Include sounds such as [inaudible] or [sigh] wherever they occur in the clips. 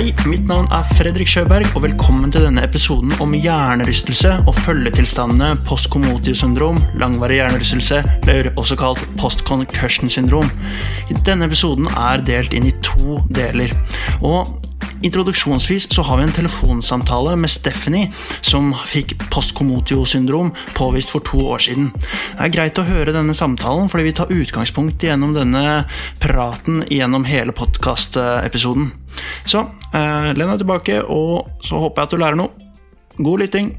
Hei, mitt navn er Fredrik Sjøberg, og velkommen til denne episoden om hjernerystelse og følgetilstandene postcomotion-syndrom, langvarig hjernerystelse, eller også kalt post-concussion-syndrom. Denne episoden er delt inn i to deler. og Introduksjonsvis så har vi en telefonsamtale med Stephanie, som fikk postkomotio-syndrom påvist for to år siden. Det er greit å høre denne samtalen, fordi vi tar utgangspunkt gjennom denne praten gjennom hele podkastepisoden. Så eh, len deg tilbake, og så håper jeg at du lærer noe. God lytting.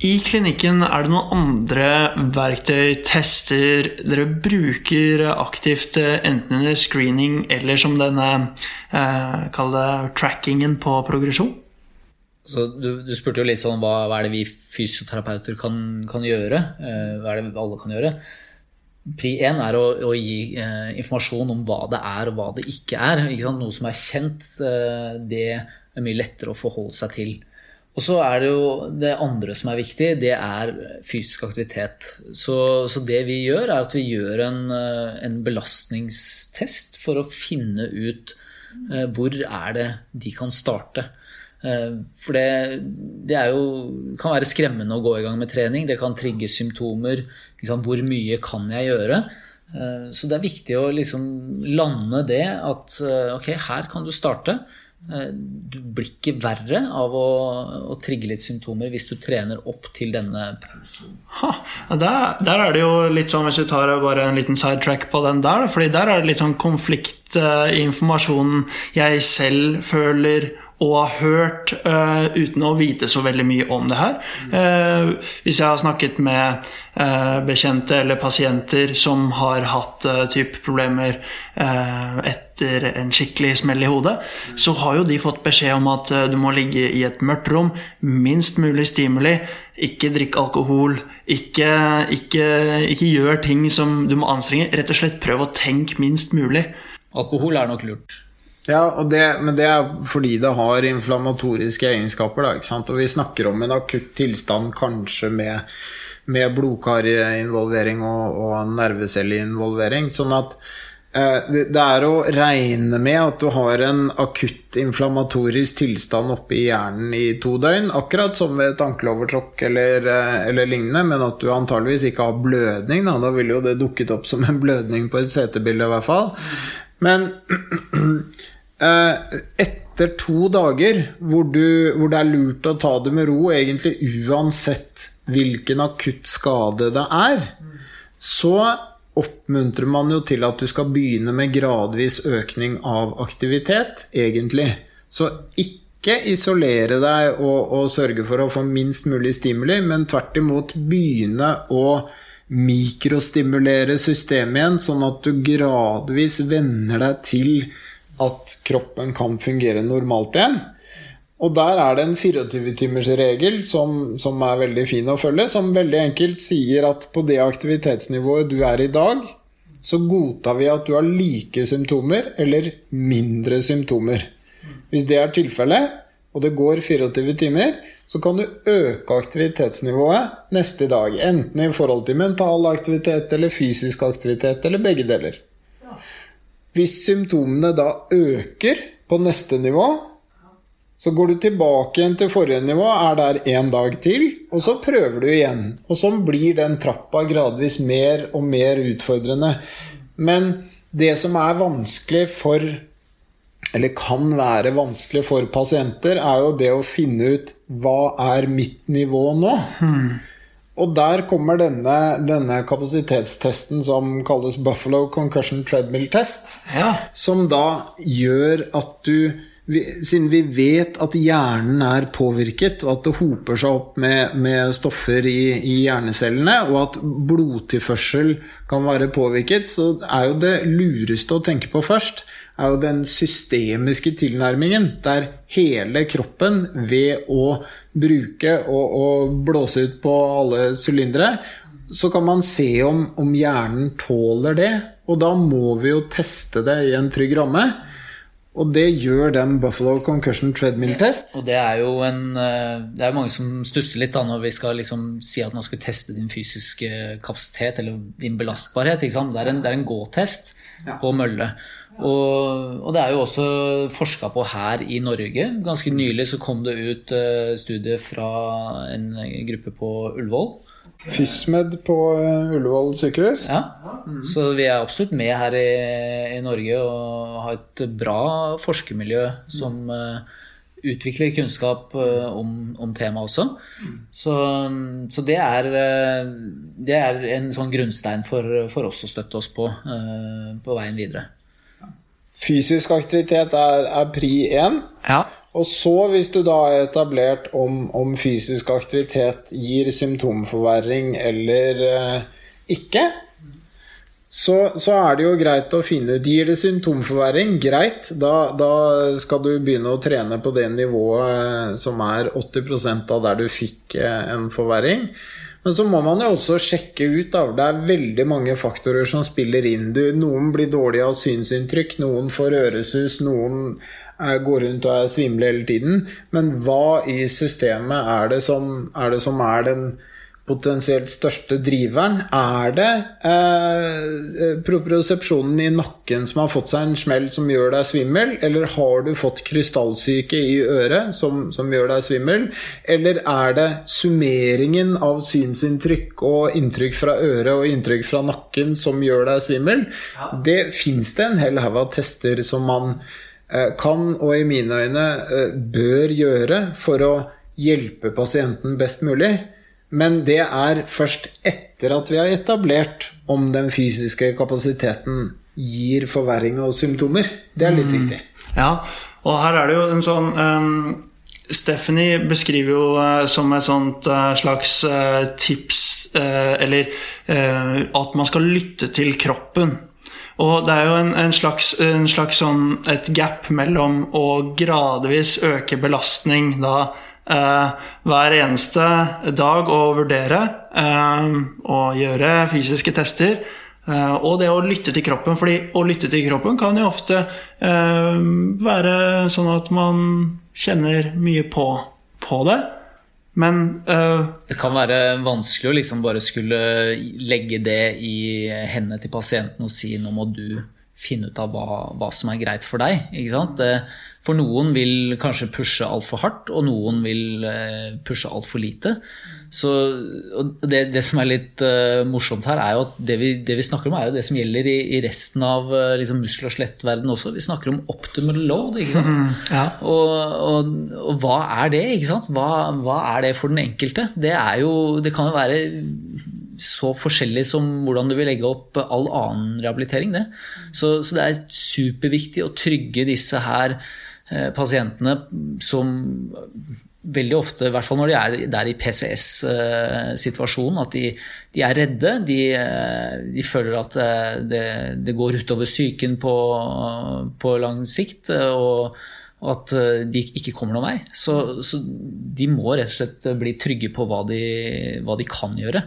I klinikken er det noen andre verktøy, tester, dere bruker aktivt enten under screening eller som denne eh, Kall det trackingen på progresjon? Så du, du, spurte jo litt sånn hva, hva er det vi fysioterapeuter kan, kan gjøre? Eh, hva er det alle kan gjøre? Pri 1 er å, å gi eh, informasjon om hva det er og hva det ikke er. Ikke Noe som er kjent, eh, det er mye lettere å forholde seg til. Og så er det jo det andre som er viktig, det er fysisk aktivitet. Så, så det vi gjør, er at vi gjør en, eh, en belastningstest for å finne ut eh, hvor er det de kan starte. Eh, for det, det jo, kan være skremmende å gå i gang med trening. Det kan trigge symptomer. Hvor mye kan jeg gjøre? Så det er viktig å liksom lande det at ok, her kan du starte. Eh, du blir ikke verre av å, å, trigge litt symptomer hvis du trener opp til denne ha, der, der, er det jo litt sånn, Hvis vi tar bare en liten sidetrack på den der, fordi der er det litt sånn konflikt i informasjonen jeg selv føler og har hørt uh, uten å vite så veldig mye om det her. Uh, hvis jeg har snakket med uh, bekjente eller pasienter som har hatt type problemer etter en skikkelig smell i hodet, så har jo de fått beskjed om at du må ligge i et mørkt rom, minst mulig stimuli, ikke drikk alkohol, ikke, ikke, ikke gjør ting som du må anstrenge. Rett og slett prøv å tenke minst mulig. Alkohol er nok lurt. Ja, det, men det er fordi det har inflammatoriske egenskaper. Da, og vi snakker om en akutt tilstand kanskje med, med blodkarinvolvering og, og nervecelleinvolvering. Sånn at eh, det, det er å regne med at du har en akutt inflammatorisk tilstand oppe i hjernen i to døgn, akkurat som ved et ankelovertråkk eller, eh, eller, lignende, men at du antageligvis ikke har blødning. Da, da ville jo det dukket opp som en blødning på et CT-bilde, i hvert fall. Men [clears throat] etter to dager hvor, du, hvor, det er lurt å ta det med ro, egentlig uansett hvilken akutt skade det er, så oppmuntrer man jo til at du skal begynne med gradvis økning av aktivitet, egentlig. Så ikke isolere deg og, og sørge for å få minst mulig stimuli, men tvert imot begynne å mikrostimulere systemet igjen, sånn at du gradvis venner deg til at kroppen kan fungere normalt igjen. Og der er det en 24-timersregel som, som er veldig fin å følge, som veldig enkelt sier at på det aktivitetsnivået du er i dag, så godtar vi at du har like symptomer eller mindre symptomer. Hvis det er tilfellet, og det går 24 timer, så kan du øke aktivitetsnivået neste dag. Enten i forhold til mental aktivitet eller fysisk aktivitet, eller begge deler. Hvis symptomene da øker på neste nivå, så går du tilbake igjen til forrige nivå, er der en dag til, og så prøver du igjen. Og sånn blir den trappa gradvis mer og mer utfordrende. Men det som er vanskelig for Eller kan være vanskelig for pasienter, er jo det å finne ut hva er mitt nivå nå? Hmm. Og der kommer denne, denne, kapasitetstesten som kalles Buffalo Concussion Treadmill Test, ja. som da gjør at du siden vi vet at hjernen er påvirket, og at det hoper seg opp med, med stoffer i, i, hjernecellene, og at blodtilførsel kan være påvirket, så er jo det lureste å tenke på først er jo den systemiske tilnærmingen, der hele kroppen ved å bruke og, og blåse ut på alle sylindere, så kan man se om, om hjernen tåler det. Og da må vi jo teste det i en trygg ramme. Og det gjør den Buffalo Concussion Treadmill-test. Og det er jo en eh, Det er mange som stusser litt da når vi skal liksom si at man skal teste din fysiske kapasitet eller din belastbarhet. Det er en, det er en gåtest ja. på mølle. Og, og, det er jo også forska på her i Norge. Ganske nylig så kom det ut uh, studie fra en gruppe på Ullevål. FISMED på uh, Ullevål sykehus. Ja, mm. Så vi er absolutt med her i, i, Norge og har et bra forskermiljø som uh, utvikler kunnskap om, om temaet også. Så, så det, er, det, er, en sånn grunnstein for, for oss å støtte oss på på veien videre. Fysisk aktivitet er, er pri én. Ja. Og så, hvis du da har etablert om, om fysisk aktivitet gir symptomforverring eller eh, ikke, så, så, er det jo greit å finne ut Gir det symptomforverring? Greit. Da, da, skal du begynne å trene på det nivået som er 80% av der du fikk eh, en forverring. Men så må man jo også sjekke ut. Da. Det er veldig mange faktorer som spiller inn. Du, noen blir dårlige av synsinntrykk, noen får øresus, noen er, går rundt og er svimle hele tiden. Men hva i systemet er det som er, det som er den potensielt største driveren? Er det eh, eh, propriosepsjonen i nakken som har fått seg en smell som gjør deg svimmel? Eller har du fått krystallsyke i øret som, som gjør deg svimmel? Eller er det summeringen av synsinntrykk og inntrykk fra øret og inntrykk fra nakken som gjør deg svimmel? Ja. Det fins det en hel haug av tester som man eh, kan, og i mine øyne eh, bør gjøre, for å hjelpe pasienten best mulig. Men det er først etter at vi har etablert om den fysiske kapasiteten gir forverring og symptomer. Det er litt mm. viktig. Ja, og her er det jo en sånn um, Stephanie beskriver jo uh, som et sånt uh, slags uh, tips Eller at man skal lytte til kroppen. Og det er jo en, en slags, en slags sånn, et gap mellom å gradvis øke belastning da hver eneste dag å vurdere uh, og gjøre fysiske tester. Uh, og det å lytte til kroppen, fordi å lytte til kroppen kan jo ofte være sånn at man kjenner mye på, på det. Men Det kan være vanskelig å liksom bare skulle legge det i hendene til pasienten og si nå må du finne ut av hva, hva som er greit for deg. Ikke sant? For noen vil kanskje pushe altfor hardt, og noen vil eh, pushe altfor lite. Så det, det, som er litt uh, morsomt her, er jo at det vi, det vi, snakker om, er jo det som gjelder i, i resten av uh, liksom muskel- og skjelettverdenen også. Vi snakker om optimal load. ikke sant? Mm, ja. og, og, og, hva er det? ikke sant? Hva, hva, er det for den enkelte? Det, er jo, det kan jo være så forskjellig som hvordan du vil legge opp all annen rehabilitering. Det. Så, så det er superviktig å trygge disse her pasientene som veldig ofte, i hvert fall når de er der i PCS-situasjonen, at de, de, er redde. De, eh, de føler at eh, det, det, går utover psyken på, på lang sikt. og at eh, de ikke kommer noen vei. Så, så, de må rett og slett bli trygge på hva de, hva de kan gjøre.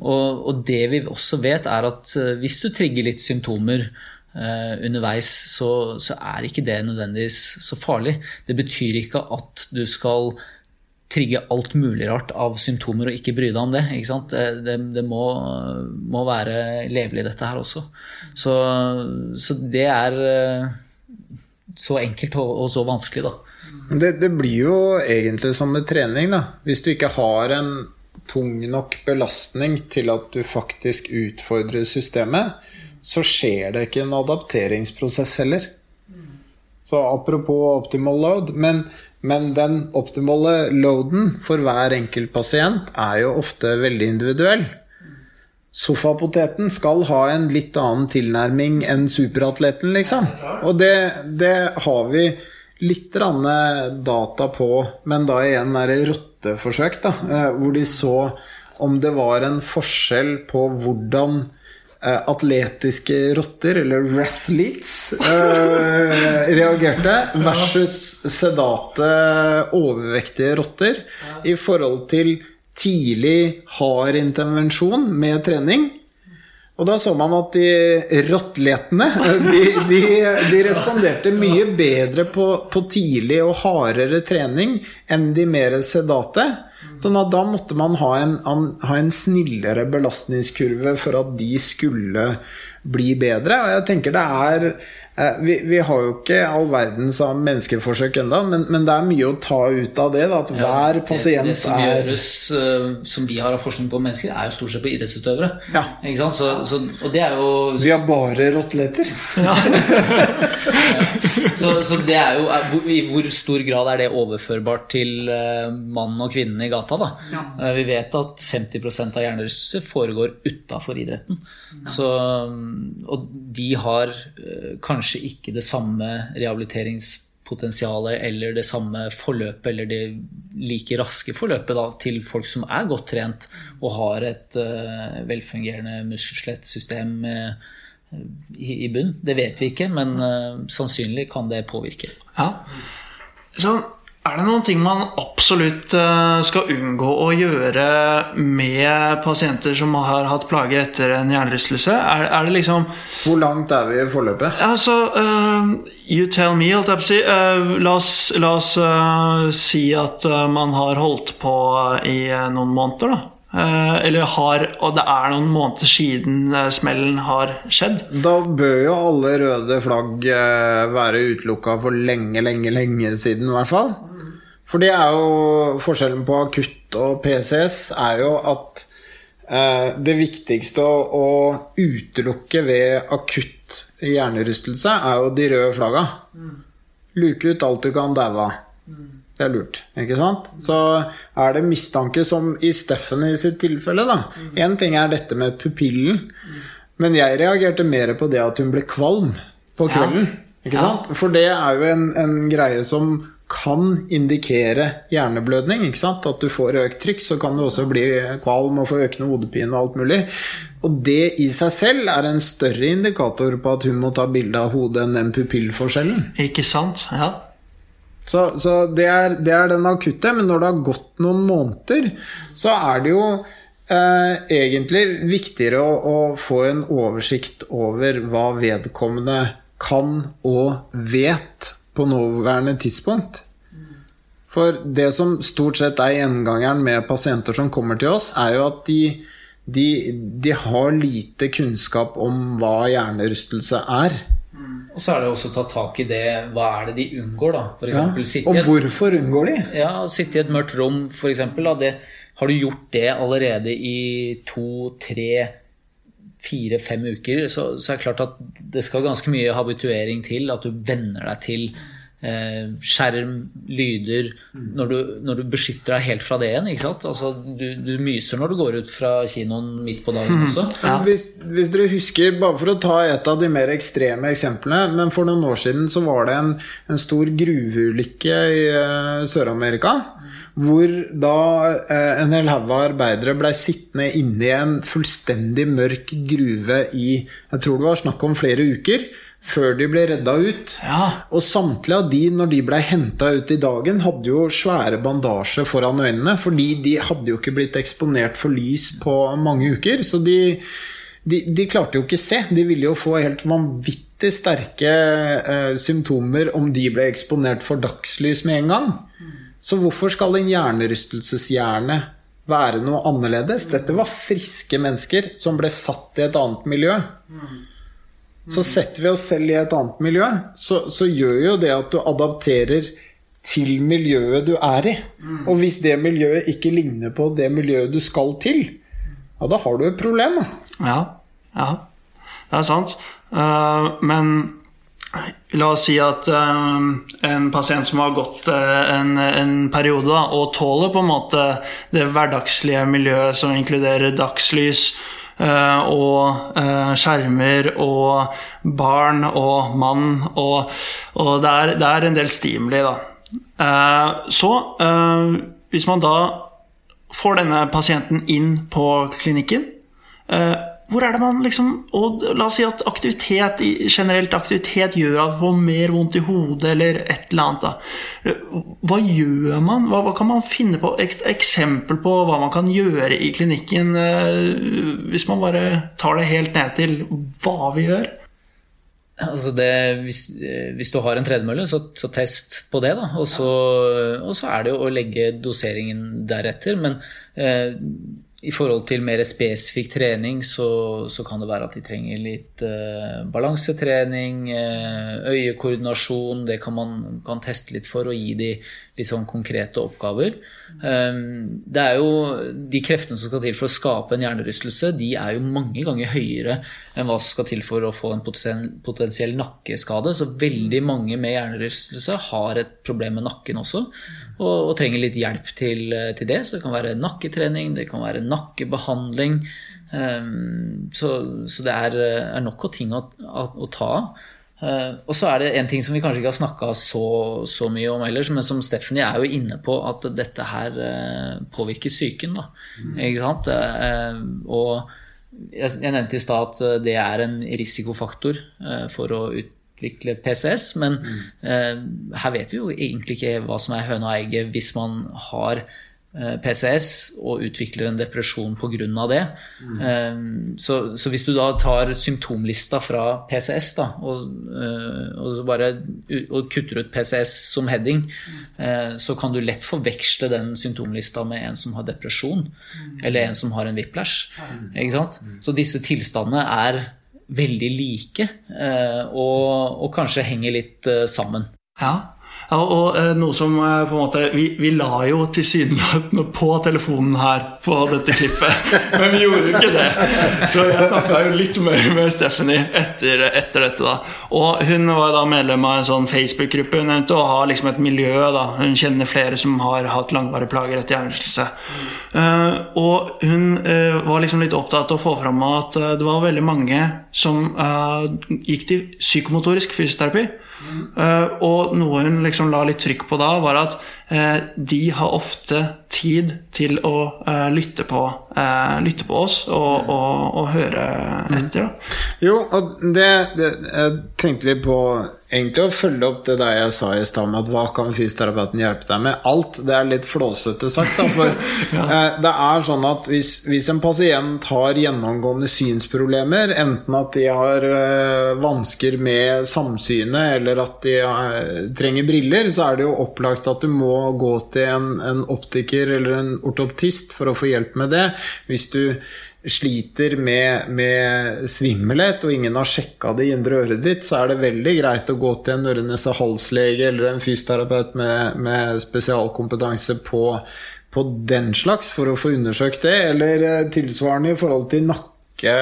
Og, og, det vi også vet, er at eh, hvis du trigger litt symptomer eh, underveis, så, så, er ikke det nødvendigvis så farlig. Det betyr ikke at du skal trigge alt mulig rart av symptomer og ikke bry deg om det. Det, det, det må, må, være levelig, dette her også. Så, så det er så enkelt og, og så vanskelig, da. Det, det, blir jo egentlig som med trening, da. Hvis du ikke har en tung nok belastning til at du faktisk utfordrer systemet, så skjer det ikke en adapteringsprosess heller. Så apropos optimal load, men, men den optimale loaden for hver enkelt pasient er jo ofte veldig individuell. Sofapoteten skal ha en litt annen tilnærming enn superatleten, liksom. Og det, det, har vi litt grann data på, men da igjen er det rotteforsøk, da, eh, hvor de så om det var en forskjell på hvordan eh, atletiske rotter, eller rathletes, eh, reagerte versus sedate, overvektige rotter i forhold til tidlig hard intervensjon med trening. Og da så man at de rottletene de, de, de responderte mye bedre på, på, tidlig og hardere trening enn de mer sedate. Sånn at da måtte man ha en, ha en snillere belastningskurve for at de skulle bli bedre. Og jeg tenker det er vi, vi, har jo ikke all verdens av menneskeforsøk ennå, men, men, det er mye å ta ut av det. Da, at ja, hver pasient det, det som er gjøres, uh, som vi har av forskning på mennesker, er jo stort sett på idrettsutøvere. Ja. Så, så, og det er jo Vi har bare roteletter. [laughs] Ja. så, så, det er jo I hvor stor grad er det overførbart til uh, mannen og kvinnen i gata? Da? Ja. Uh, vi vet at 50% av hjernerystelser foregår utafor idretten. Så, um, og de har kanskje kanskje ikke det samme rehabiliteringspotensialet eller det samme forløpet eller det like raske forløpet da, til folk som er godt trent og har et uh, velfungerende muskelskjelettsystem uh, i, i bunn. Det vet vi ikke, men uh, sannsynlig kan det påvirke. Ja. Så er det noen ting man absolutt eh, skal unngå å gjøre med pasienter som har hatt plager etter en hjernerystelse? Er, er, det liksom Hvor langt er vi i forløpet? Altså, uh, you tell me, holdt jeg på å si. Uh, la oss, la oss uh, si at man har holdt på i noen måneder, da. Eller har, og det er noen måneder siden smellen har skjedd. Da bør jo alle røde flagg være utelukka for lenge, lenge, lenge siden, i hvert fall. For det er jo forskjellen på akutt og PCS er jo at eh, det viktigste å, å, utelukke ved akutt hjernerystelse er jo de røde flagga. Luke ut alt du kan daue av. Det er lurt, ikke sant? Så er det mistanke, som i Steffen i sitt tilfelle, da. Én ting er dette med pupillen, men jeg reagerte mer på det at hun ble kvalm på kvelden. Ikke sant? For det er jo en, en greie som kan indikere hjerneblødning. ikke sant? At du får økt trykk, så kan du også bli kvalm og få økende hodepine og alt mulig. Og det i seg selv er en større indikator på at hun må ta bilde av hodet enn den pupillforskjellen. Ikke sant? Ja. Så, så det, er, det, er, den akutte. Men når det har gått noen måneder, så er det jo eh, egentlig viktigere å, å få en oversikt over hva vedkommende kan og vet på nåværende tidspunkt. For det som stort sett er gjengangeren med pasienter som kommer til oss, er jo at de, de, de har lite kunnskap om hva hjernerystelse er. Og så er det også å ta tak i det Hva er det de unngår, da? For eksempel, ja, og hvorfor unngår de? Ja, Sitte i et mørkt rom, f.eks. Har du gjort det allerede i to, tre, fire-fem uker, så, så, er det klart at det skal ganske mye habituering til. At du venner deg til eh, skjerm, lyder når du, når du, beskytter deg helt fra det igjen. ikke sant? Altså, du, du, myser når du går ut fra kinoen midt på dagen også. Ja. Hvis, hvis, dere husker, bare for å ta et av de mer ekstreme eksemplene Men for noen år siden så var det en, en stor gruveulykke i uh, Sør-Amerika hvor da eh, en hel haug av arbeidere blei sittende inne i en fullstendig mørk gruve i jeg tror det var snakk om flere uker. Før de ble redda ut. Ja. Og samtlige av de, når de blei henta ut i dagen, hadde jo svære bandasjer foran øynene. Fordi de hadde jo ikke blitt eksponert for lys på mange uker. Så de, de, de klarte jo ikke se. De ville jo få helt vanvittig sterke eh, symptomer om de ble eksponert for dagslys med en gang. Så hvorfor skal en hjernerystelseshjerne være noe annerledes? Dette var friske mennesker som ble satt i et annet miljø. Så setter vi oss selv i et annet miljø, så, så gjør jo det at du adapterer til miljøet du er i. Og hvis det miljøet ikke ligner på det miljøet du skal til, ja, da har du et problem. Ja, ja. Det er sant. Uh, men La oss si at um, en pasient som har gått uh, en, en, periode da, og tåler på en måte det hverdagslige miljøet som inkluderer dagslys, og eh, skjermer og barn og mann, og, og det, er, det, er, en del stimuli, da. Eh, så eh, hvis man da får denne pasienten inn på klinikken eh, hvor er det man liksom og La oss si at aktivitet, generelt aktivitet gjør at man får mer vondt i hodet, eller et eller annet. Da. Hva gjør man? Hva, hva kan man finne på? Eksempel på hva man kan gjøre i klinikken, eh, hvis man bare tar det helt ned til hva vi gjør? Altså det, hvis, hvis, du har en tredemølle, så, så, test på det. Og så, og så er det jo å legge doseringen deretter. Men eh, i forhold til mer spesifikk trening så, så, kan det være at de trenger litt uh, balansetrening, uh, øyekoordinasjon. Det kan man kan teste litt for å gi de litt sånn konkrete oppgaver. Um, det er jo De kreftene som skal til for å skape en hjernerystelse, de er jo mange ganger høyere enn hva som skal til for å få en potensiell nakkeskade. Så veldig mange med hjernerystelse har et problem med nakken også, og, og trenger litt hjelp til, til, det. Så det kan være nakketrening, det kan være nakkebehandling. Um, så, så, det er, er nok av ting å, å, å ta av. Uh, og så er det en ting som vi kanskje ikke har snakka så, så, mye om ellers, men som Stephanie er jo inne på, at dette her uh, påvirker psyken. Da. Mm. Ikke sant? Uh, og jeg, nevnte i stad at det er en risikofaktor for å utvikle PCS, men mm. her vet vi jo egentlig ikke hva som er høna og egget hvis man har Eh, PCS og utvikler en depresjon pga. det. Mm. Så, så, hvis du da tar symptomlista fra PCS da, og, eh, og, bare, og kutter ut PCS som heading, mm. så kan du lett forveksle den symptomlista med en som har depresjon, mm. eller en som har en whiplash. Mm. Så disse tilstandene er veldig like, og, og kanskje henger litt sammen. Ja, ja, og eh, noe som eh, på en måte Vi, vi la jo tilsynelatende på telefonen her på dette klippet, [laughs] men vi gjorde jo ikke det. Så jeg snakka jo litt mer med Stephanie etter, etter, dette. da Og hun var da medlem av en sånn Facebook-gruppe. Hun nevnte å ha liksom et miljø. da Hun kjenner flere som har hatt langvarige plager etter hjernerystelse. Uh, og hun uh, var liksom litt opptatt av å få fram at uh, det var veldig mange som gikk til psykomotorisk fysioterapi. Uh, og noe hun liksom la litt trykk på da, var at de har ofte tid til å uh, lytte, på, lytte, på, oss og, og, og høre etter. Mm. Jo, og det, det, Jeg tenkte litt på egentlig å følge opp det der jeg sa i stad med at hva kan fysioterapeuten hjelpe deg med? Alt. Det er litt flåsete sagt, da. For [laughs] [laughs] ja. eh, det er sånn at hvis, hvis, en pasient har gjennomgående synsproblemer, enten at de har eh, vansker med samsynet, eller at de eh, trenger briller, så er det jo opplagt at du må gå til en, en optiker eller en ortoptist for å få hjelp med det. Hvis du sliter med, med, svimmelhet, og ingen har sjekka det indre øret ditt, så er det veldig greit å gå til en øre-nese-hals-lege eller en fysioterapeut med, med spesialkompetanse på, på, den slags for å få undersøkt det, eller eh, tilsvarende i forhold til nakke,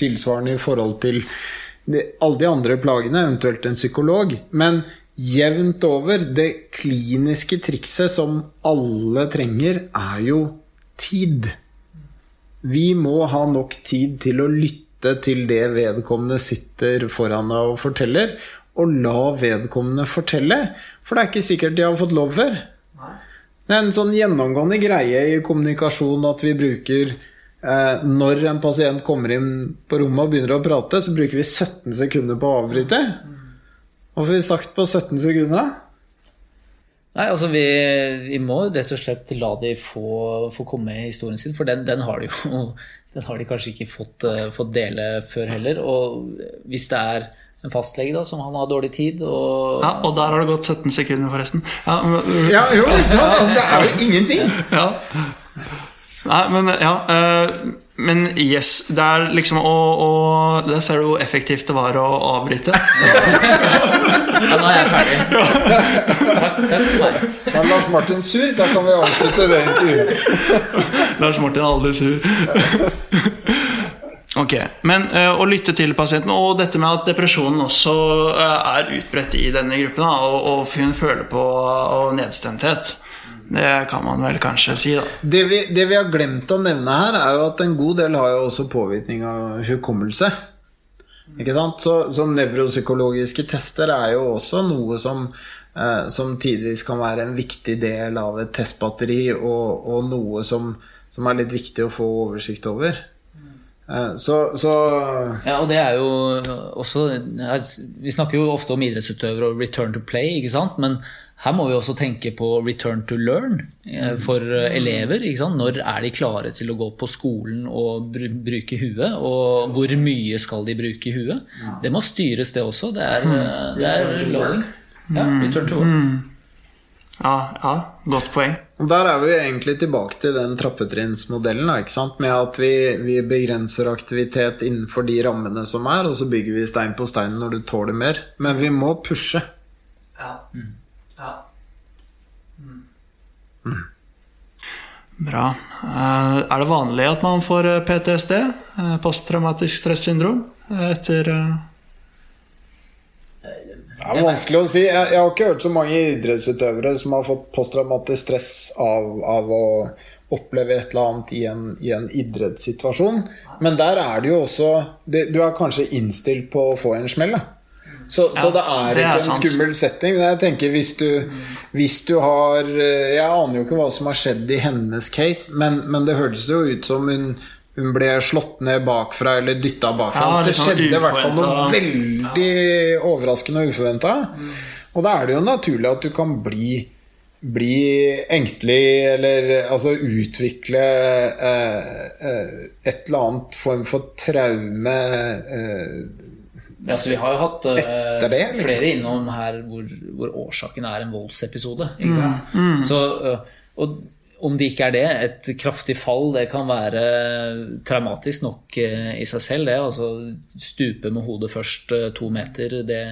tilsvarende i forhold til de, alle de andre plagene, eventuelt en psykolog. Men jevnt over, det kliniske trikset som alle trenger, er jo tid. Vi må ha nok tid til å lytte til det vedkommende sitter foran deg og forteller, og la vedkommende fortelle. For det er ikke sikkert de har fått lov før. Det er en sånn gjennomgående greie i kommunikasjon at vi bruker eh, Når en pasient kommer inn på rommet og begynner å prate, så bruker vi 17 sekunder på å avbryte. Hva får vi sagt på 17 sekunder, da? Nei, altså vi, vi, må rett og slett la de få, få komme med historien sin, for den, den, har de jo [laughs] den har de kanskje ikke fått, uh, fått, dele før heller. Og hvis det er en fastlege da, som han har dårlig tid og Ja, og der har det gått 17 sekunder, forresten. Ja, ja jo, ikke sant? Altså, det er jo ingenting! Ja. Nei, men ja uh, men yes, det er liksom og, og Der ser du hvor effektivt det var å avbryte. ja, nå er jeg ferdig. Takk, takk for meg. Er Lars Martin sur? Da kan vi avslutte det intervjuet. Lars Martin er aldri sur. Ok, Men uh, å lytte til pasienten, og dette med at depresjonen også uh, er utbredt i denne gruppen, da, og, og, hun føler på og nedstemthet Det kan man vel kanskje si, da. Det vi, det vi har glemt å nevne her, er jo at en god del har jo også påvirkning av hukommelse. Ikke sant? Så, så nevropsykologiske tester er jo også noe som, eh, som tidvis kan være en viktig del av et testbatteri, og, og noe som, som er litt viktig å få oversikt over. Eh, så, så Ja, og det er jo også Vi snakker jo ofte om idrettsutøvere og return to play, ikke sant? men her må vi også tenke på return to learn eh, for elever. Ikke sant? Når er de klare til å gå på skolen og bruke huet? Og hvor mye skal de bruke huet? Det må styres, det også. Det er, eh, det er learning. Ja, return to work. Ja, ja godt poeng. Der er vi egentlig tilbake til den trappetrinnsmodellen. ikke sant? Med at vi, vi begrenser aktivitet innenfor de rammene som er, og så bygger vi stein på stein når du tåler mer. Men vi må pushe. Ja. Ja. Bra. Eh, Er det vanlig at man får eh, PTSD, eh, posttraumatisk stressyndrom, etter Det er vanskelig å si. Jeg har ikke hørt så mange idrettsutøvere som har fått posttraumatisk stress av, av å oppleve et eller annet i en, i en idrettssituasjon. Men der er det jo også det, Du er kanskje innstilt på å få en smell, da. Så, så det er det er ikke en sant. skummel setting. Men jeg tenker hvis du, hvis du har eh, Jeg aner jo ikke hva som har skjedd i hennes case, men, men det hørtes jo ut som hun, hun ble slått ned bakfra eller dytta bakfra. Ja, det, det sånn skjedde i hvert fall noe veldig veldig overraskende og uforventa. Og da er det jo naturlig at du kan bli, bli engstelig eller altså utvikle eh, eh, et eller annet form for traume eh, Ja, så vi har jo hatt uh, det, liksom. flere innom her hvor, hvor årsaken er en voldsepisode. Ikke sant? Så, uh, og om det ikke er det, et kraftig fall, det kan være traumatisk nok eh, i seg selv. Det altså stupe med hodet først to meter, det,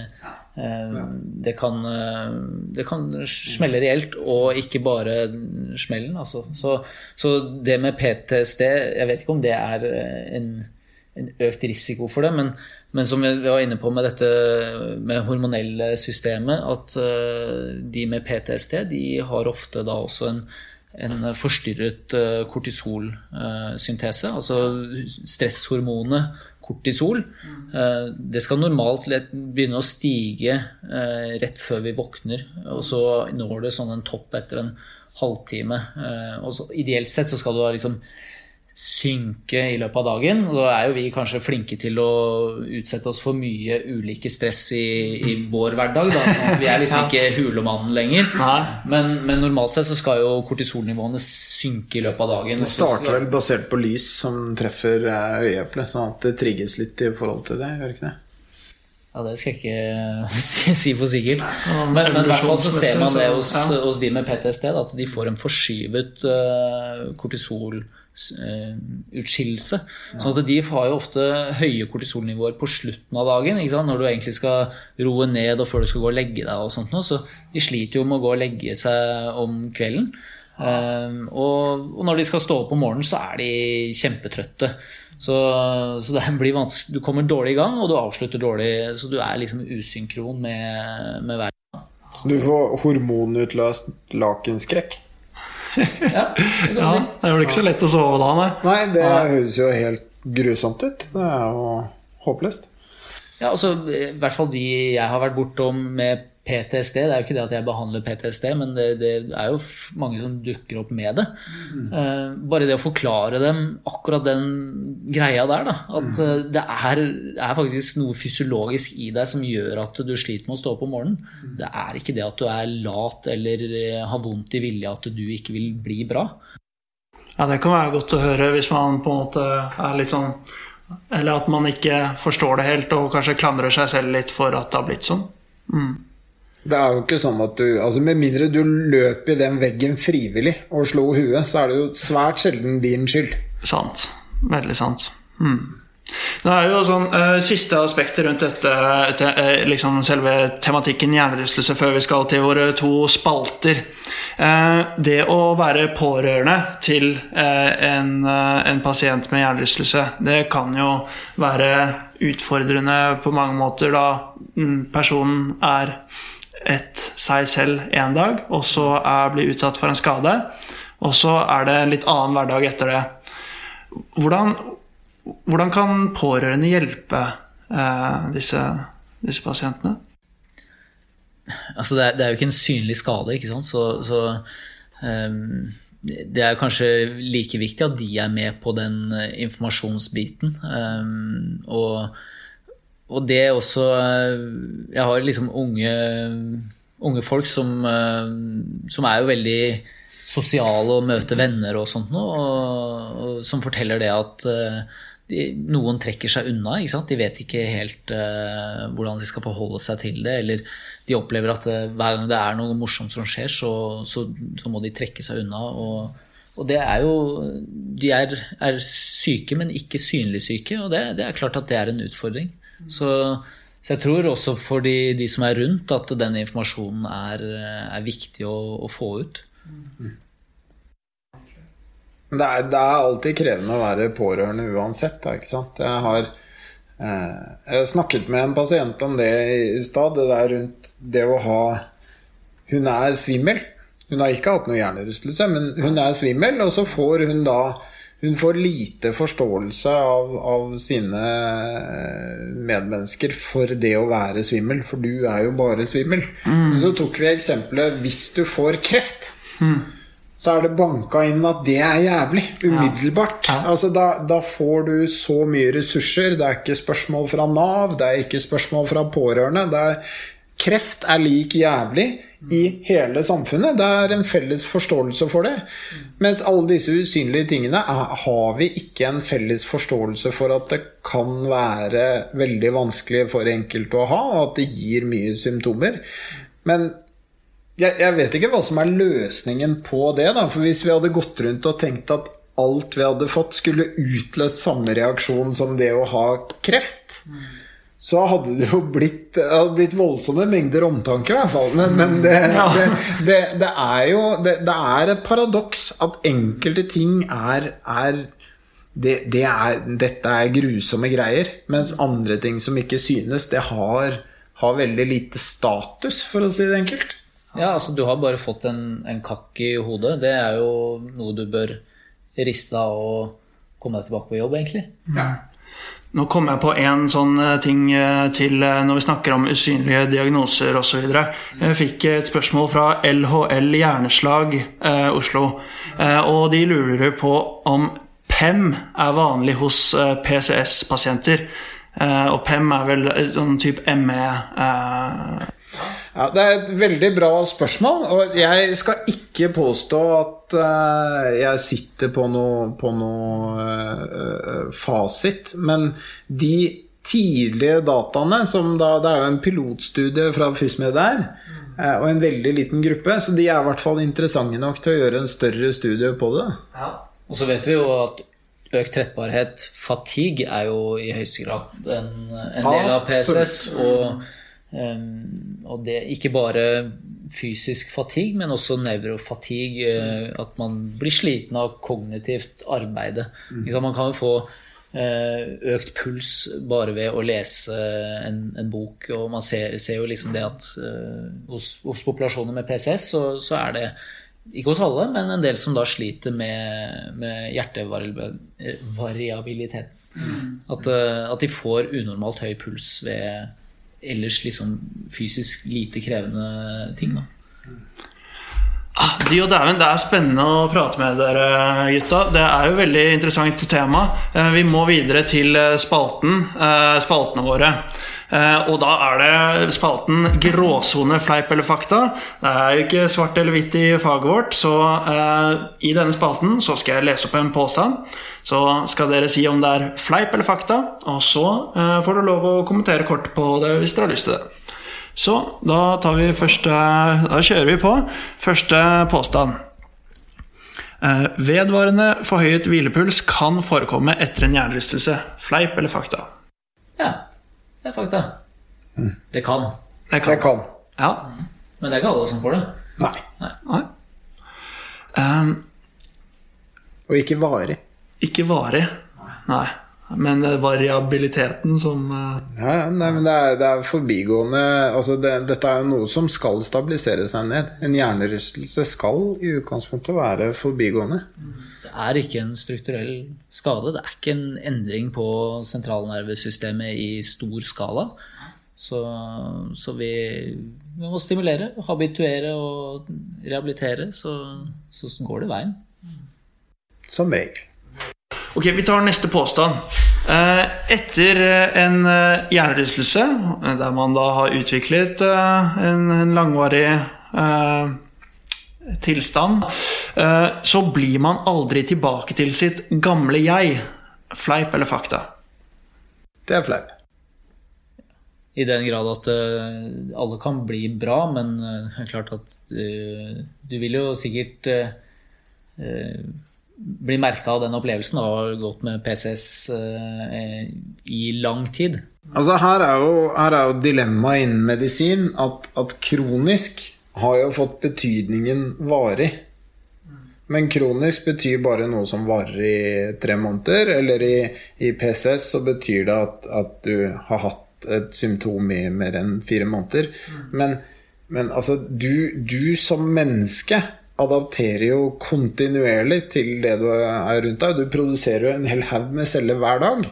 eh, det, kan, det kan smelle reelt, og ikke bare smellen. Altså. Så, så det med PTSD, jeg vet ikke om det er en en økt risiko for det. Men, men som vi var inne på med dette med hormonelle systemet, at eh, de med PTSD de har ofte da også en, en forstyrret uh, kortisolsyntese. altså stresshormonet kortisol. Eh, det skal normalt begynne å stige eh, rett før vi våkner, og så når det sånn en topp etter en halvtime. Eh, og så, ideelt sett så skal du ha liksom synke i løpet av dagen. Og da er jo vi kanskje flinke til å utsette oss for mye ulike stress i, i vår hverdag. Da, sånn at vi er liksom ikke hulemannen lenger. Men, men normalt sett så skal jo kortisolnivåene synke i løpet av dagen. Det starter vel basert på lys som treffer eh, øyeeplet, sånn at det trigges litt i forhold til det. Gjør ikke det? Ja, det skal jeg ikke [laughs] si, si for sikkert. Men, men i hvert fall så ser man det hos, hos de med PTSD, at de får en forskyvet uh, Ja. Sånn at de har jo ofte høye kortisolnivåer på slutten av dagen. Når du egentlig skal roe ned og før du skal gå og legge deg. og sånt Så de sliter jo med å gå og legge seg om kvelden. Eh, og, og når de skal stå opp om morgenen, så er de kjempetrøtte. Så, så det blir vanskelig. Du kommer dårlig i gang, og du avslutter dårlig. Så du er liksom usynkron med, med verden. Så du får hormonutløst lakenskrekk. Ja, det kan Ja, si. det er ikke så lett å sove da, nei. Nei, det høres jo helt grusomt ut. Det er jo håpløst. Ja, altså, I hvert fall de jeg har vært bortom med PTSD. Det er jo ikke det at jeg behandler PTSD, men det, det er jo mange som dukker opp med det. Eh, bare det å forklare dem akkurat den greia der, da. At uh, det er, er faktisk noe fysiologisk i deg som gjør at du sliter med å stå opp om morgenen. Det er ikke det at du er lat eller eh, har vondt i vilje at du ikke vil bli bra. Ja, Det kan være godt å høre hvis man på en måte er litt sånn Eller at man ikke forstår det helt og kanskje klandrer seg selv litt for at det har blitt sånn. Det er jo ikke sånn at du altså Med mindre du løp i den veggen frivillig og slo huet, så er det jo svært sjelden din skyld. Sant. Veldig sant. Hmm. Det er jo sånn uh, Siste aspektet rundt dette, te, uh, liksom selve tematikken hjernerystelse, før vi skal til våre to spalter. Uh, det å være pårørende til en, en pasient med hjernerystelse, det kan jo være utfordrende på mange måter da mm, personen er et seg selv en dag, og så er, blir utsatt for en skade. Og så er det en litt annen hverdag etter det. Hvordan, hvordan kan pårørende hjelpe eh, disse, disse pasientene? Altså det, er, det, er, jo ikke en synlig skade, ikke sant? så, så um, det er kanskje like viktig at de er med på den eh, informasjonsbiten. Um, og, og, det er også eh, Jeg har liksom unge, unge folk som, uh, som er jo veldig sosiale og møter venner og sånt noe, og, og som forteller det at uh, de, noen trekker seg unna. De vet ikke helt uh, hvordan de skal forholde seg til det. Eller de opplever at uh, hver gang det er noe morsomt som skjer, så, så, så må de trekke seg unna. Og, og det er jo De er, er, syke, men ikke synlig syke, og det, det, er klart at det er en utfordring. Så, så jeg tror også for de, de, som er rundt, at den informasjonen er, er viktig å, å få ut. Mm. Det er, det er, alltid krevende å være pårørende uansett. Ikke sant? Jeg har eh, jeg snakket med en pasient om det i stad. Det der rundt det å ha Hun er svimmel. Hun har ikke hatt noe hjernerystelse, men hun er svimmel, og så får hun da hun får lite forståelse av, av, sine medmennesker for det å være svimmel, for du er jo bare svimmel. Mm. Så tok vi eksempelet hvis du får kreft. Mm så er det banka inn at det er jævlig. Umiddelbart. Ja. Ja. Altså, da, da, får du så mye ressurser. Det er ikke spørsmål fra Nav, det er ikke spørsmål fra pårørende. Det Er, kreft er lik jævlig i hele samfunnet. Det er en felles forståelse for det. Mens alle disse usynlige tingene er, har vi ikke en felles forståelse for at det kan være veldig vanskelig for enkelte å ha, og at det gir mye symptomer. Men jeg, jeg, vet ikke hva som er løsningen på det. Da. For hvis vi hadde gått rundt og tenkt at alt vi hadde fått, skulle utløst samme reaksjon som det å ha kreft, mm. Så hadde det jo blitt, det hadde blitt voldsomme mengder omtanke, i hvert fall. Men, men det, ja. det, det, det, er jo det, er et paradoks at enkelte ting er, er er, dette er grusomme greier. Mens andre ting som ikke synes, det har, har veldig lite status, for å si det enkelt. Ja, altså du har bare fått en, en kakk i hodet. Det er jo noe du bør riste av og komme deg tilbake på jobb, egentlig. Ja. Nå kom jeg på en sånn eh, ting eh, til eh, når vi snakker om usynlige diagnoser osv. Jeg fikk et spørsmål fra LHL Hjerneslag eh, Oslo. Eh, og de lurer på om PEM er vanlig hos eh, PCS-pasienter. og PEM er vel sånn type ME ja, Det er et veldig bra spørsmål, og jeg skal ikke påstå at uh, jeg sitter på noe, på noe uh, fasit, men de tidlige dataene som da, Det er jo en pilotstudie fra FysMed der, uh, og en veldig liten gruppe, så de er i hvert fall interessante nok til å gjøre en større studie på det. Ja. Og så vet vi jo at økt trettbarhet, fatigue, er jo i høyeste grad en, en del av PSS. og Um, og det ikke bare fysisk fatigue, men også nevrofatigue. Uh, at man blir sliten av kognitivt arbeid. Mm. Man kan jo få uh, økt puls bare ved å lese en, en bok. Og man ser, ser, jo liksom det at uh, hos, hos, populasjoner med PCS så, så, er det ikke hos alle, men en del som da sliter med, med hjertevariabilitet. Mm. At, at de får unormalt høy puls ved ellers liksom fysisk lite krevende ting. da. Ah, de Det er spennende å prate med dere, gutta. Det er jo et veldig interessant tema. Eh, vi må videre til eh, spalten, eh, spaltene våre. Og da er det spalten gråsone, fleip eller fakta. Det er jo ikke svart eller hvitt i faget vårt, så i denne spalten så skal jeg lese opp en påstand. Så skal dere si om det er fleip eller fakta, og så eh, får dere lov å kommentere kort på det hvis dere har lyst til det. Så da tar vi første Da kjører vi på. Første påstand. Eh, vedvarende forhøyet hvilepuls kan forekomme etter en hjernerystelse. Fleip eller fakta? Ja, det er fakta. Mm. Det kan. Det kan. Det kan. Ja. Men det er ikke alle som får det. Nei. Nei. Nei. Um, og ikke varig. Ikke varig. Nei. Men eh, variabiliteten som eh, Ja, ja, nei, men det er, det er forbigående altså det, Dette er jo noe som skal stabilisere seg ned. En hjernerystelse skal i utgangspunktet være forbigående. Det er ikke en strukturell skade. Det er ikke en endring på sentralnervesystemet i stor skala. Så, så vi, vi må stimulere, habituere og rehabilitere, så, så går det veien. Som regel. Ok, vi tar neste påstand. Eh, Etter en eh, hjernerystelse, eh, der man da har utviklet en en langvarig eh, tilstand, eh, så blir man aldri tilbake til sitt gamle jeg. Fleip eller fakta? Det er fleip. I den grad at alle kan bli bra, men det er klart at du, du vil jo sikkert eh, eh, bli merka av den opplevelsen og har gått med PCS eh, i lang tid. Altså Her er jo, her er jo dilemmaet innen medisin at, at kronisk har jo fått betydningen varig. Men kronisk betyr bare noe som varer i tre måneder. Eller i, i PCS så betyr det at, at du har hatt et symptom i mer enn fire måneder. Men, men altså, du, du som menneske adapterer jo kontinuerlig til det du er rundt deg. Du produserer jo en hel haug med celler hver dag.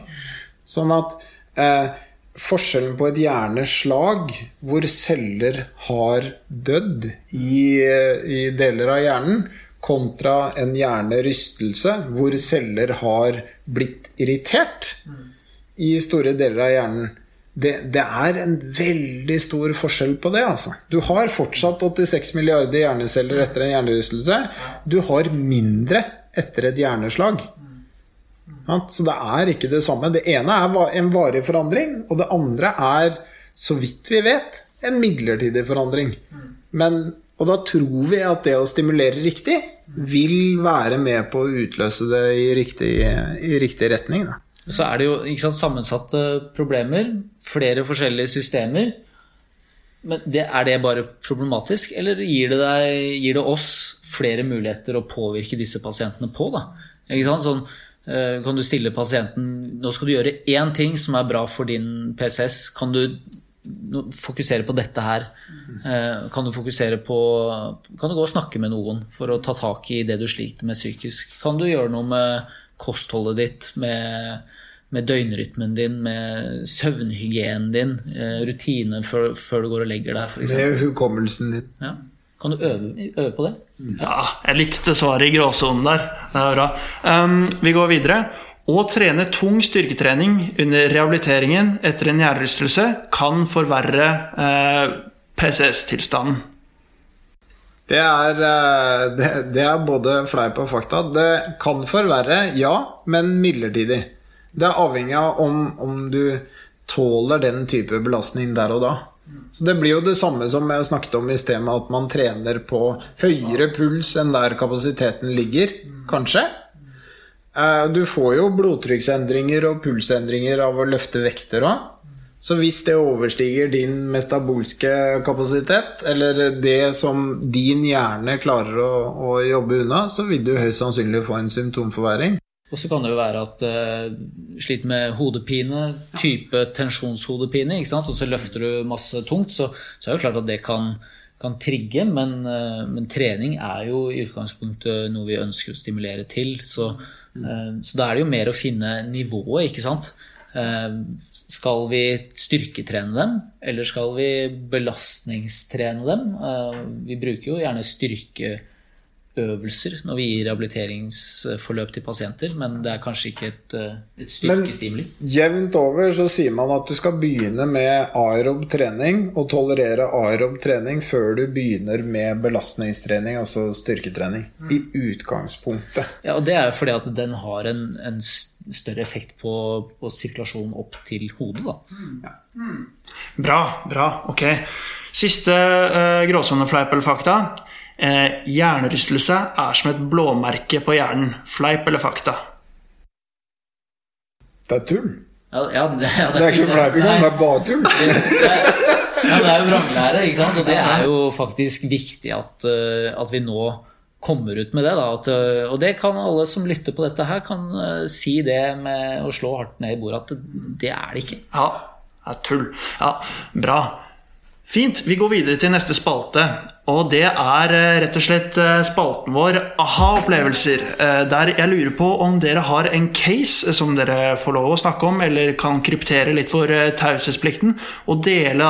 Sånn at eh, forskjellen på et hjerneslag hvor celler har dødd i, i deler av hjernen, kontra en hjernerystelse hvor celler har blitt irritert i store deler av hjernen. Det, det er en veldig stor forskjell på det. altså. Du har fortsatt 86 milliarder hjerneceller etter en hjernerystelse. Du har mindre etter et hjerneslag. Så det er ikke det samme. Det ene er en varig forandring, og det andre er, så vidt vi vet, en midlertidig forandring. Men, og da tror vi at det å stimulere riktig vil være med på å utløse det i riktig, i riktig retning. Da. Så er det jo sant, sammensatte problemer, flere forskjellige systemer. Men det, er det bare problematisk, eller gir det, deg, gir det oss flere muligheter å påvirke disse pasientene på? Sånn, eh, kan du stille pasienten Nå skal du gjøre én ting som er bra for din PCS. Kan du fokusere på dette her? Eh, Kan du fokusere på Kan du gå og snakke med noen for å ta tak i det du sliter med psykisk? Kan du gjøre noe med kostholdet ditt, med, med døgnrytmen din, med søvnhygienen din, eh, rutine før, før du går og legger deg, f.eks.? Med hukommelsen din. Ja. Kan du øve, øve på det? Ja, jeg likte svaret i gråsonen der. Det er bra. Um, vi går videre. Å trene tung styrketrening under rehabiliteringen etter en hjernerystelse kan forverre eh, PCS-tilstanden. Det er, eh, det, det er både fleip og fakta. Det kan forverre, ja, men midlertidig. Det er avhengig av om, om du tåler den type belastning der og da. Så Det blir jo det samme som jeg snakket om i sted, med at man trener på høyere puls enn der kapasiteten ligger, kanskje. Eh, Du får jo blodtrykksendringer og pulsendringer av å løfte vekter òg. Så hvis det overstiger din metabolske kapasitet, eller det som din hjerne klarer å, å jobbe unna, så vil du høyst sannsynlig få en symptomforverring. Og så kan det jo være at uh, sliter med hodepine, type tensjonshodepine, ikke sant? og så løfter du masse tungt, så, så er det jo klart at det kan, kan trigge, men, uh, men trening er jo i utgangspunktet noe vi ønsker å stimulere til. Så, uh, så da er det jo mer å finne nivået, ikke sant. Eh, skal vi styrketrene dem, eller skal vi belastningstrene dem? Eh, vi bruker jo gjerne styrkeøvelser når vi gir rehabiliteringsforløp til pasienter, men det er kanskje ikke et, eh, et styrkestimuli. Jevnt over så sier man at du skal begynne med aerob trening og tolerere aerob trening før du begynner med belastningstrening, altså styrketrening. I utgangspunktet. Ja, og Det er jo fordi at den har en, en større effekt på, på sirkulasjonen opp til hodet. da. Bra, bra. Ok. Siste uh, gråsonefleip eller fakta. Eh, hjernerystelse er som et blåmerke på hjernen. Fleip eller fakta? Det er tull. Ja, ja, det, ja, Det er ikke fleip engang, det er bare tull. Ja, det er jo vranglære, ikke sant? og det er jo faktisk viktig at, eh, at vi nå kommer ut med det. Da, at, øh, og det kan alle som lytter på dette her, kan øh, si det med å slå hardt ned i bordet, at det er det ikke. Ja, det er tull. Ja, bra. Fint. Vi går videre til neste spalte. Og det er eh, rett og slett eh, spalten vår aha-opplevelser. eh, Der jeg lurer på om dere har en case som dere får lov å snakke om, eller kan kryptere litt for taushetsplikten, og dele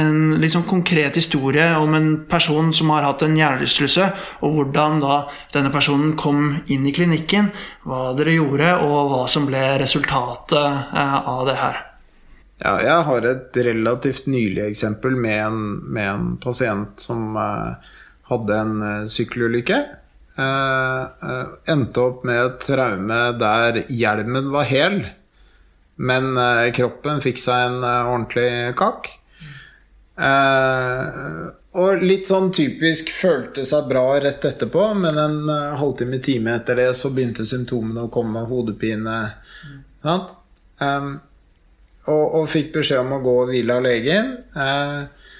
en sånn konkret historie om en person som har hatt en hjernerystelse, og hvordan da denne personen kom inn i klinikken, hva dere gjorde, og hva som ble resultatet av det her. Ja, jeg har et relativt nylig eksempel med en, med en pasient som eh, hadde en eh, sykkelulykke. Eh, eh, endte opp med et traume der hjelmen var hel, men eh, kroppen fikk seg en eh, ordentlig kakk. Og litt sånn typisk følte seg bra rett etterpå, men en eh, halvtime, time etter det så begynte symptomene å komme, hodepine. Sant? Um, og, og fikk beskjed om å gå og hvile av legen. Eh,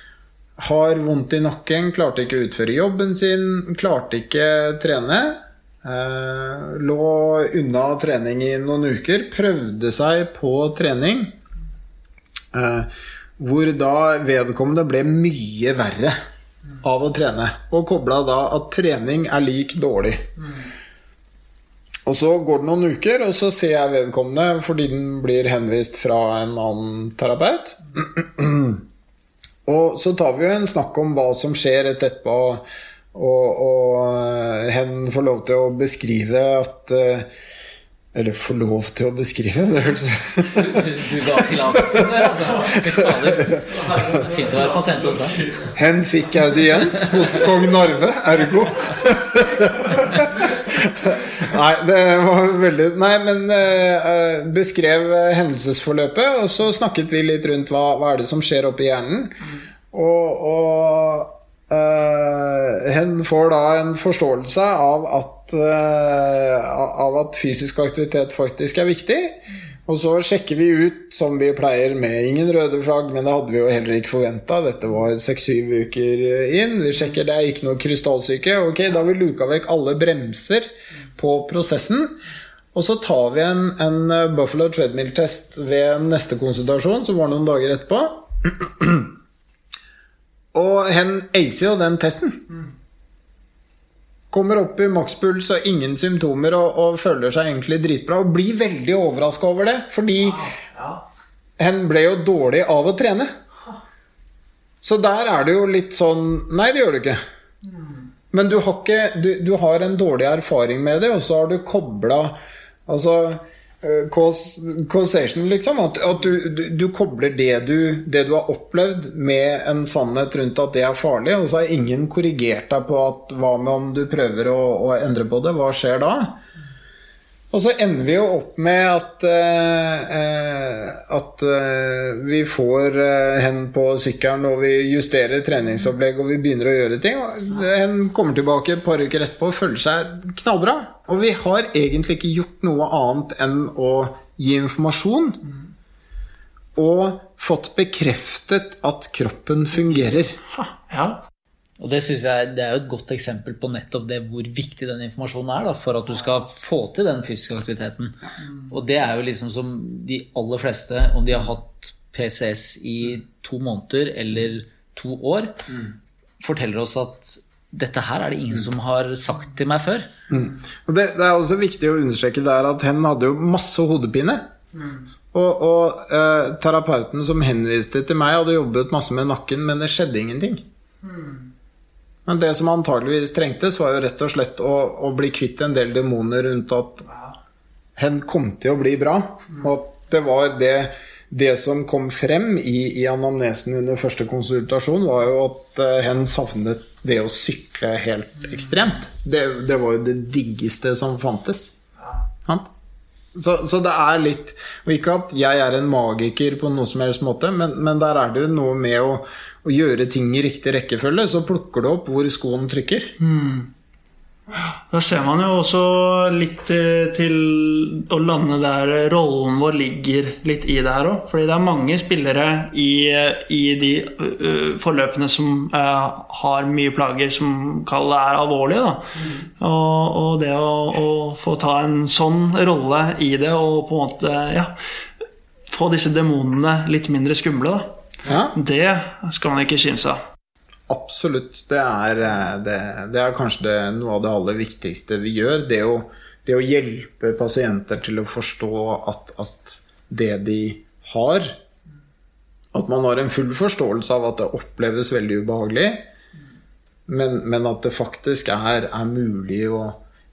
har vondt i nakken, klarte ikke å utføre jobben sin, klarte ikke trene. Eh, lå unna trening i noen uker, prøvde seg på trening. Eh, hvor da vedkommende ble mye verre av å trene. Og kobla da at trening er lik dårlig. Og så går det noen uker, og så ser jeg vedkommende fordi den blir henvist fra en annen terapeut. og så tar vi jo en snakk om hva som skjer rett etterpå, og, og hen får lov til å beskrive at eh, Eller får lov til å beskrive, [laughs] det hørtes Du, du, ga tillatelse der, altså. Det Fint å være pasient også. deg. Hen fikk audiens hos kong Narve, ergo. [laughs] Nei, det var veldig Nei, men uh, beskrev eh, hendelsesforløpet, og så snakket vi litt rundt hva, hva er det som skjer oppi hjernen. Og, og uh, hen får da en forståelse av at, uh, av at fysisk aktivitet faktisk er viktig. Og så sjekker vi ut, som vi pleier, med ingen røde flagg, men det hadde vi jo heller ikke forventa. Dette var seks-syv uker inn. Vi sjekker, det er ikke noe krystallsyke. Ok, da har vi luka vekk alle bremser på prosessen. Og så tar vi en, en Buffalo treadmill-test ved neste konsultasjon, som var noen dager etterpå. [clears throat] Og hen acer jo den testen. Kommer opp i makspuls og ingen symptomer og, og føler seg egentlig dritbra. Og blir veldig overraska over det, fordi hen ble jo dårlig av å trene. Så der er det jo litt sånn Nei, det gjør du ikke. Men du har, ikke, du, du har en dårlig erfaring med det, og så har du kobla Altså eh, causation, liksom. At, at du, du, kobler det du, det du har opplevd, med en sannhet rundt at det er farlig, og så har ingen korrigert deg på at hva med om du prøver å, å endre på det? Hva skjer da? Og så ender vi jo opp med at, eh, eh, at eh, vi får eh, hen på sykkelen, og vi justerer treningsopplegg, og vi begynner å gjøre ting. Og hen kommer tilbake et par uker etterpå og føler seg knallbra. Og vi har egentlig ikke gjort noe annet enn å gi informasjon. Og fått bekreftet at kroppen fungerer. Ha, ja. Og det synes jeg det er jo et godt eksempel på nettopp det hvor viktig den informasjonen er da, for at du skal få til den fysiske aktiviteten. Og det er jo liksom som de aller fleste, om de har hatt PCS i to måneder eller to år, forteller oss at dette her er det ingen som har sagt til meg før. Og det, det er også viktig å understreke der at hen hadde jo masse hodepine. Og, og eh, terapeuten som henviste til meg, hadde jobbet masse med nakken, men det skjedde ingenting. Men det som antageligvis trengtes, var jo rett og slett å, å bli kvitt en del demoner rundt at hen kom til å bli bra. Og at det var det, det som kom frem i, i anamnesen under første konsultasjon, var jo at eh, hen savnet det å sykle helt ekstremt. Det, det var jo det diggeste som fantes. Så, så det er litt Og ikke at jeg er en magiker på noen som helst måte, men, men der er det jo noe med å, å gjøre ting i riktig rekkefølge. Så plukker du opp hvor skoen trykker. Da ser man jo også litt til, til å lande der rollen vår ligger litt i det her òg. Fordi det er mange spillere i, i de ø, forløpene som har mye plager som kall det er alvorlige. Da. Og, og det å, å få ta en sånn rolle i det og på en måte ja, få disse demonene litt mindre skumle, da. Ja. Det skal man ikke kimse av. Absolutt. Det er, eh, det, det er kanskje det, noe av det aller viktigste vi gjør. Det å, det å hjelpe pasienter til å forstå at, at det de har At man har en full forståelse av at det oppleves veldig ubehagelig, men, men at det faktisk er, er mulig å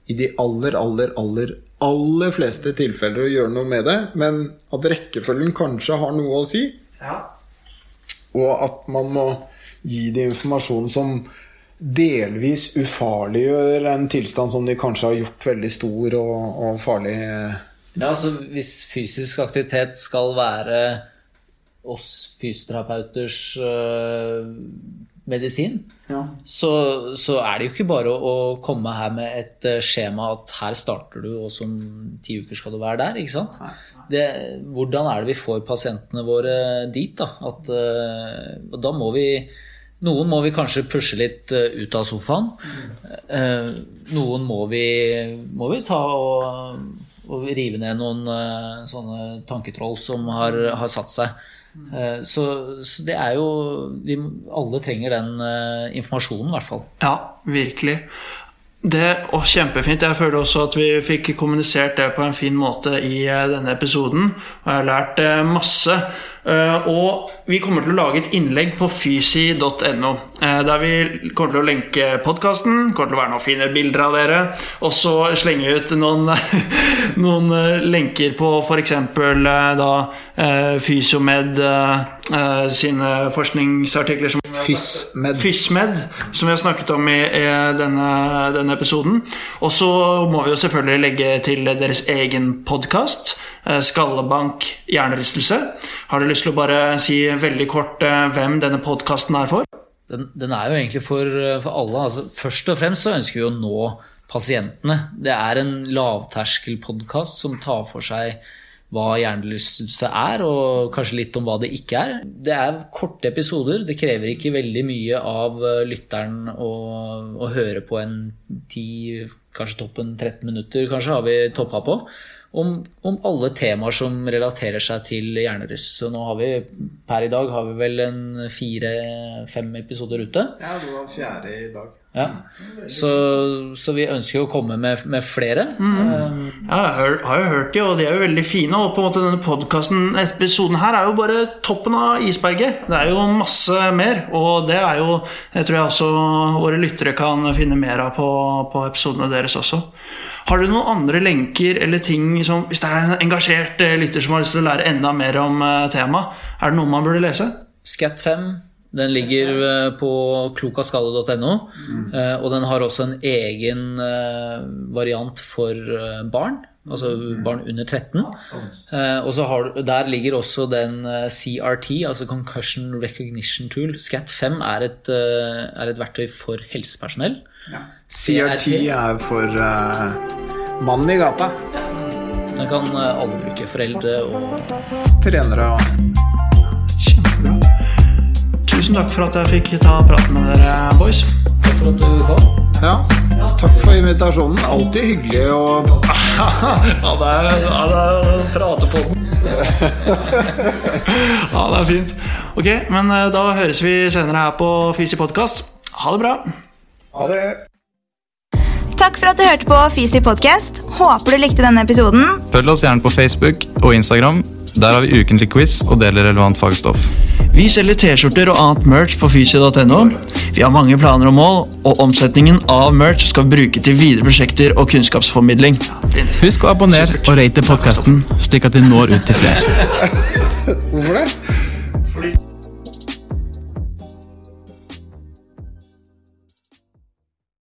i de aller, aller, aller, aller fleste tilfeller å gjøre noe med det, men at rekkefølgen kanskje har noe å si. Og at man må gi dem informasjon som delvis ufarliggjør en tilstand som de kanskje har gjort veldig stor og, og farlig. Ja, altså Hvis fysisk aktivitet skal være oss fysioterapeuters øh, medisin, Ja. så, så er det jo ikke bare å, å komme her med et eh, skjema at her starter du, og om ti uker skal du være der. ikke sant? Det, hvordan er det vi får pasientene våre dit? da? At, eh, og da må vi Noen må vi kanskje pushe litt eh, ut av sofaen. Noen må vi, må vi ta og, og rive ned noen sånne tanketroll som har, har satt seg. Eh, Så, så det er jo vi, Alle trenger den uh, informasjonen, i hvert fall. Ja, virkelig. Det, og Kjempefint. Jeg føler også at vi fikk kommunisert det på en fin måte i uh, denne episoden. Og jeg har lært uh, masse. Eh, Og vi kommer til å lage et innlegg på fysi.no. eh, Der vi kommer til å lenke podkasten. Kommer til å være noen fine bilder av dere. Og så slenge ut noen, [laughs] noen eh, lenker på f.eks. da Fysiomed eh, eh, sine forskningsartikler som FysMed. FysMed, som vi har snakket om i, i denne, denne episoden. Og så må vi jo selvfølgelig legge til deres egen podkast, Skallebank hjernerystelse. Har du lyst til å bare si veldig kort eh, hvem denne podkasten er for? Den, den er jo egentlig for, for alle. Altså, først og fremst så ønsker vi å nå pasientene. Det er en lavterskelpodkast som tar for seg hva hjernerystelse er, og kanskje litt om hva det ikke er. Det er korte episoder. Det krever ikke veldig mye av eh, lytteren å, å høre på en 10, kanskje toppen 13 minutter, kanskje har vi toppa på. Om, om alle temaer som relaterer seg til hjernerystelse. Nå har vi per i dag har vi vel en fire-fem episoder ute. Ja, det var fjerde i dag. Ja. Så, så vi ønsker jo å komme med, med flere. Mm. Ja, jeg har, har jo hørt de, og de er jo veldig fine. Og på en måte denne podkasten, episoden her, er jo bare toppen av isberget. Det er jo masse mer, og det er jo Jeg tror jeg også våre lyttere kan finne mer av på, på episodene deres også. Har du noen andre lenker eller ting som Hvis det er en engasjert lytter som har lyst til å lære enda mer om eh, temaet, er det noe man burde lese? Scat5 den ligger eh, på klokaskalle.no, eh, og den har også en egen eh, variant for barn. Altså barn under 13. Eh, Og så har, der ligger også den CRT, altså Concussion Recognition Tool. SCAT5 er et, er et verktøy for helsepersonell. CRT er for uh, mannen i gata. Den kan alle bruke. Foreldre og Trenere og. Tusen takk for at jeg fikk ta praten med dere, boys. Takk for at du kom. Ja. Takk for invitasjonen. Alltid hyggelig å [laughs] Ja, det er, ja, det er pratepodden. [laughs] ja, det er fint. Ok, men eh, da høres vi senere her på Fysi podkast. Ha det bra. Ha det. Takk for at du hørte på Fisi podcast. Håper du likte denne episoden. Følg oss gjerne på Facebook og Instagram. Der har vi ukentlig quiz og deler relevant fagstoff. Vi selger T-skjorter og annet merch på fysio.no. Vi har mange planer og mål, og omsetningen av merch skal vi bruke til videre prosjekter og kunnskapsformidling. Husk å abonnere og rate podkasten, slik at vi når ut til flere. [laughs] Hvorfor det?